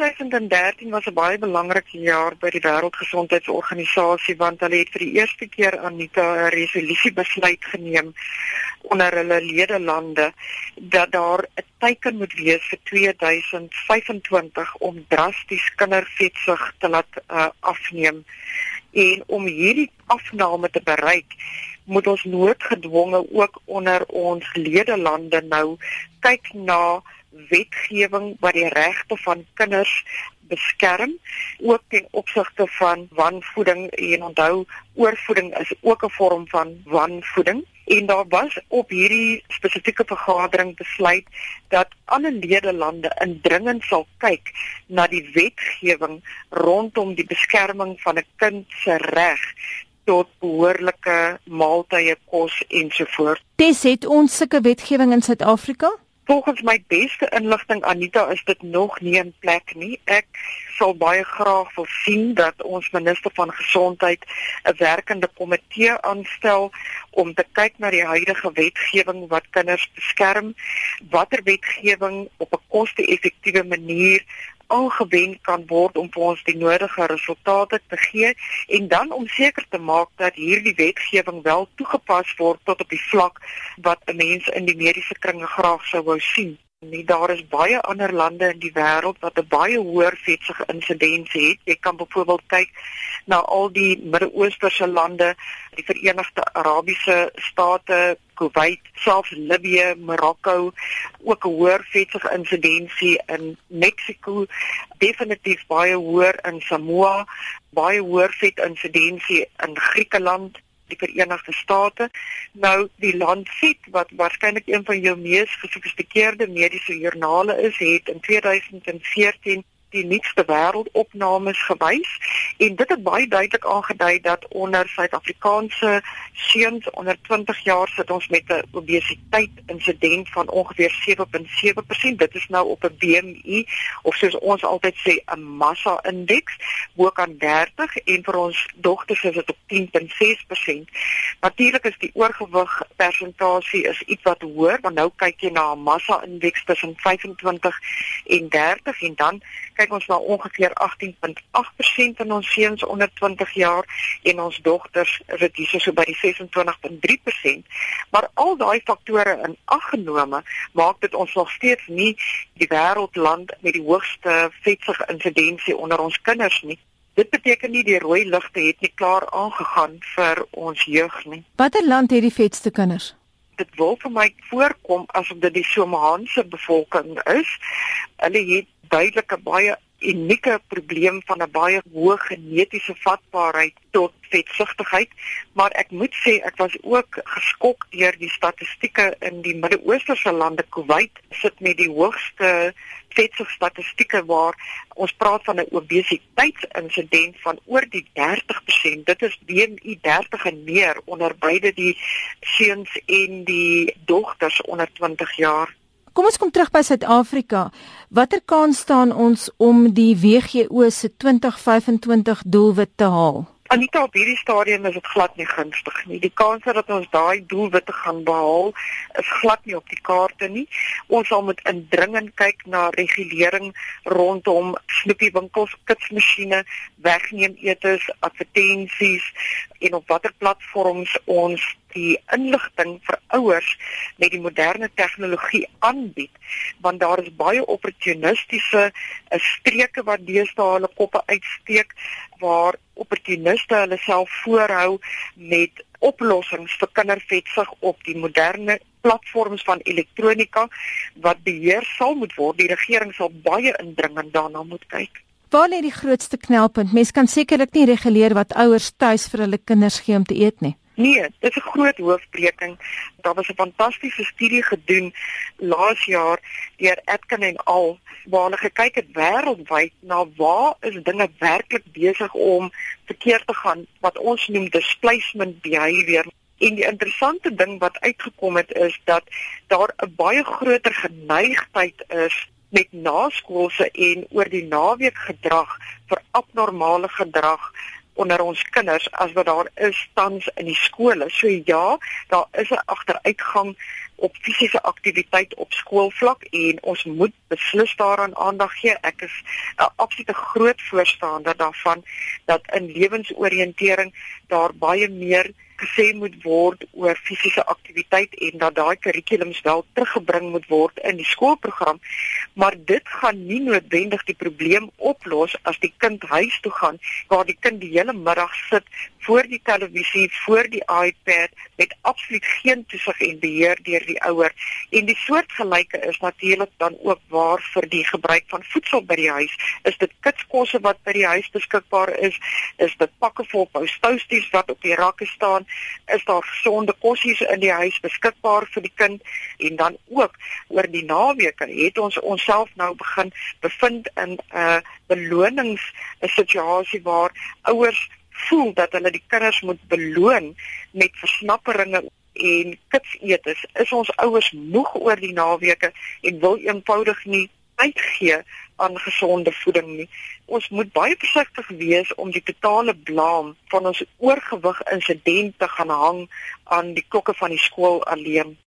2013 was 'n baie belangrike jaar by die Wêreldgesondheidsorganisasie want hulle het vir die eerste keer Anita 'n resolusie besluit geneem onder hulle ledelande dat daar 'n teiken moet wees vir 2025 om drasties kindervetsig te laat uh, afneem. En om hierdie afname te bereik moet ons noodgedwonge ook onder ons ledelande nou kyk na wetgewing wat die regte van kinders beskerm ook ten opsigte van wanvoeding en onthou oorvoeding is ook 'n vorm van wanvoeding en daar was op hierdie spesifieke vergadering besluit dat alle ledelande indringend sal kyk na die wetgewing rondom die beskerming van 'n kind se reg tot behoorlike maaltye, kos ensovoorts. Dis het ons sulke wetgewing in Suid-Afrika? Volgens my beste inligting Anita is dit nog nie in plek nie. Ek sal baie graag wil sien dat ons minister van gesondheid 'n werkende komitee aanstel om te kyk na die huidige wetgewing wat kinders beskerm, watter wetgewing op 'n koste-effektiewe manier aangewend kan word om vir ons die nodige resultate te gee en dan om seker te maak dat hierdie wetgewing wel toegepas word tot op die vlak wat 'n mens in die mediese kringe graag sou wou sien. Nie daar is baie ander lande in die wêreld wat 'n baie hoër vetsige insidensie het. Jy kan byvoorbeeld kyk na al die Midde-Oosterse lande, die Verenigde Arabiese State, Kuwait, selfs Libië, Marokko, ook 'n hoër vetsige insidensie in Mexiko, definitief baie hoër in Samoa, baie hoër vet insidensie in Griekeland die Verenigde State. Nou die land Fit wat waarskynlik een van jou mees gesofistikeerde mediese joernale is, het in 2014 die nuutste wêreldopnames gewys en dit het baie duidelik aangedui dat onder Suid-Afrikaanse seuns onder 20 jaar sit ons met 'n obesiteit insident van ongeveer 7.7%. Dit is nou op 'n BMI of soos ons altyd sê 'n massa indeks bo kan 30 en vir ons dogters is dit op 10.6%. Natuurlik is die oorgewig persentasie is iets wat hoër want nou kyk jy na 'n massa indeks tussen 25 en 30 en dan kyk ons na ongeveer 18.8% in ons seuns onder 20 jaar en ons dogters is dit hierso so by die 26.3%. Maar al daai faktore in ag genome maak dit ons nog steeds nie die wêreldland met die hoogste vetsige insidensie onder ons kinders nie. Dit beteken nie die rooi ligte het nie klaar aangegaan vir ons jeug nie. Watter land het die vetste kinders? Dit wil vir my voorkom asof dit die Somaliese bevolking is. Hulle het duidelik 'n baie unieke probleem van 'n baie hoë genetiese vatbaarheid tot vetsigtigheid, maar ek moet sê ek was ook geskok deur die statistieke in die Midde-Oosterse lande. Kuwait sit met die hoogste vetsig statistieke waar ons praat van 'n obesiteitsinsident van oor die 30%. Dit is BMI 30 en meer onder beide die seuns en die dogters onder 20 jaar. Kom ons kom terug by Suid-Afrika. Watter kans staan ons om die WGO se 2025 doelwit te haal? Anita, op hierdie stadium is dit glad nie gunstig nie. Die kans dat ons daai doelwitte gaan behaal is glad nie op die kaarte nie. Ons sal moet indringend kyk na regulering rondom snoepiewinkels, kitsmasjiene, wegneem etes, advertensies en op watter platforms ons die inligting vir ouers met die moderne tegnologie aanbied want daar is baie opportunistiese eh, streke wat deesdae hulle koppe uitsteek waar opportuniste hulle self voorhou met oplossings vir kindervetsig op die moderne platforms van elektronika wat beheer sal moet word die regering sal baie indringend daarna moet kyk Waar lê die grootste knelpunt? Mens kan sekerlik nie reguleer wat ouers tuis vir hulle kinders gee om te eet nie. Nee, dit is 'n groot hoofbreking. Daar was 'n fantastiese studie gedoen laas jaar deur Atkin en al waar hulle gekyk het wêreldwyd na waar is dinge werklik besig om verkeerd te gaan wat ons noem displacement behavior. En die interessante ding wat uitgekom het is dat daar 'n baie groter geneigtheid is met naskoolse en oor die naweek gedrag vir abnormale gedrag onder ons kinders as wat daar is tans in die skole. So ja, daar is 'n agteruitgang op fisiese aktiwiteit op skoolvlak en ons moet beslis daaraan aandag gee. Ek is 'n absolute groot voorstander daarvan dat in lewensoriëntering daar baie meer gesê moet word oor fisiese aktiwiteit en dat daai kurrikulums wel teruggebring moet word in die skoolprogram maar dit gaan nie noodwendig die probleem oplos as die kind huis toe gaan waar die kind die hele middag sit voor die televisie voor die iPad met absoluut geen toesig en beheer deur die ouer. En die soortgelyke is natuurlik dan ook waar vir die gebruik van voedsel by die huis. Is dit kitskosse wat by die huis beskikbaar is? Is dit pakke vol pousties wat op die rakke staan? Is daar gesonde kossies in die huis beskikbaar vir die kind? En dan ook oor die naweke het ons onsself nou begin bevind in 'n uh, belonings 'n situasie waar ouers voel dat hulle die kinders moet beloon met versnapperinge en kitsetes is ons ouers moeg oor die naweke en wil eenvoudig nie uitgee aan gesonde voeding nie. Ons moet baie versigtig wees om die totale blame van ons oorgewig insident te gaan hang aan die klokke van die skool alleen.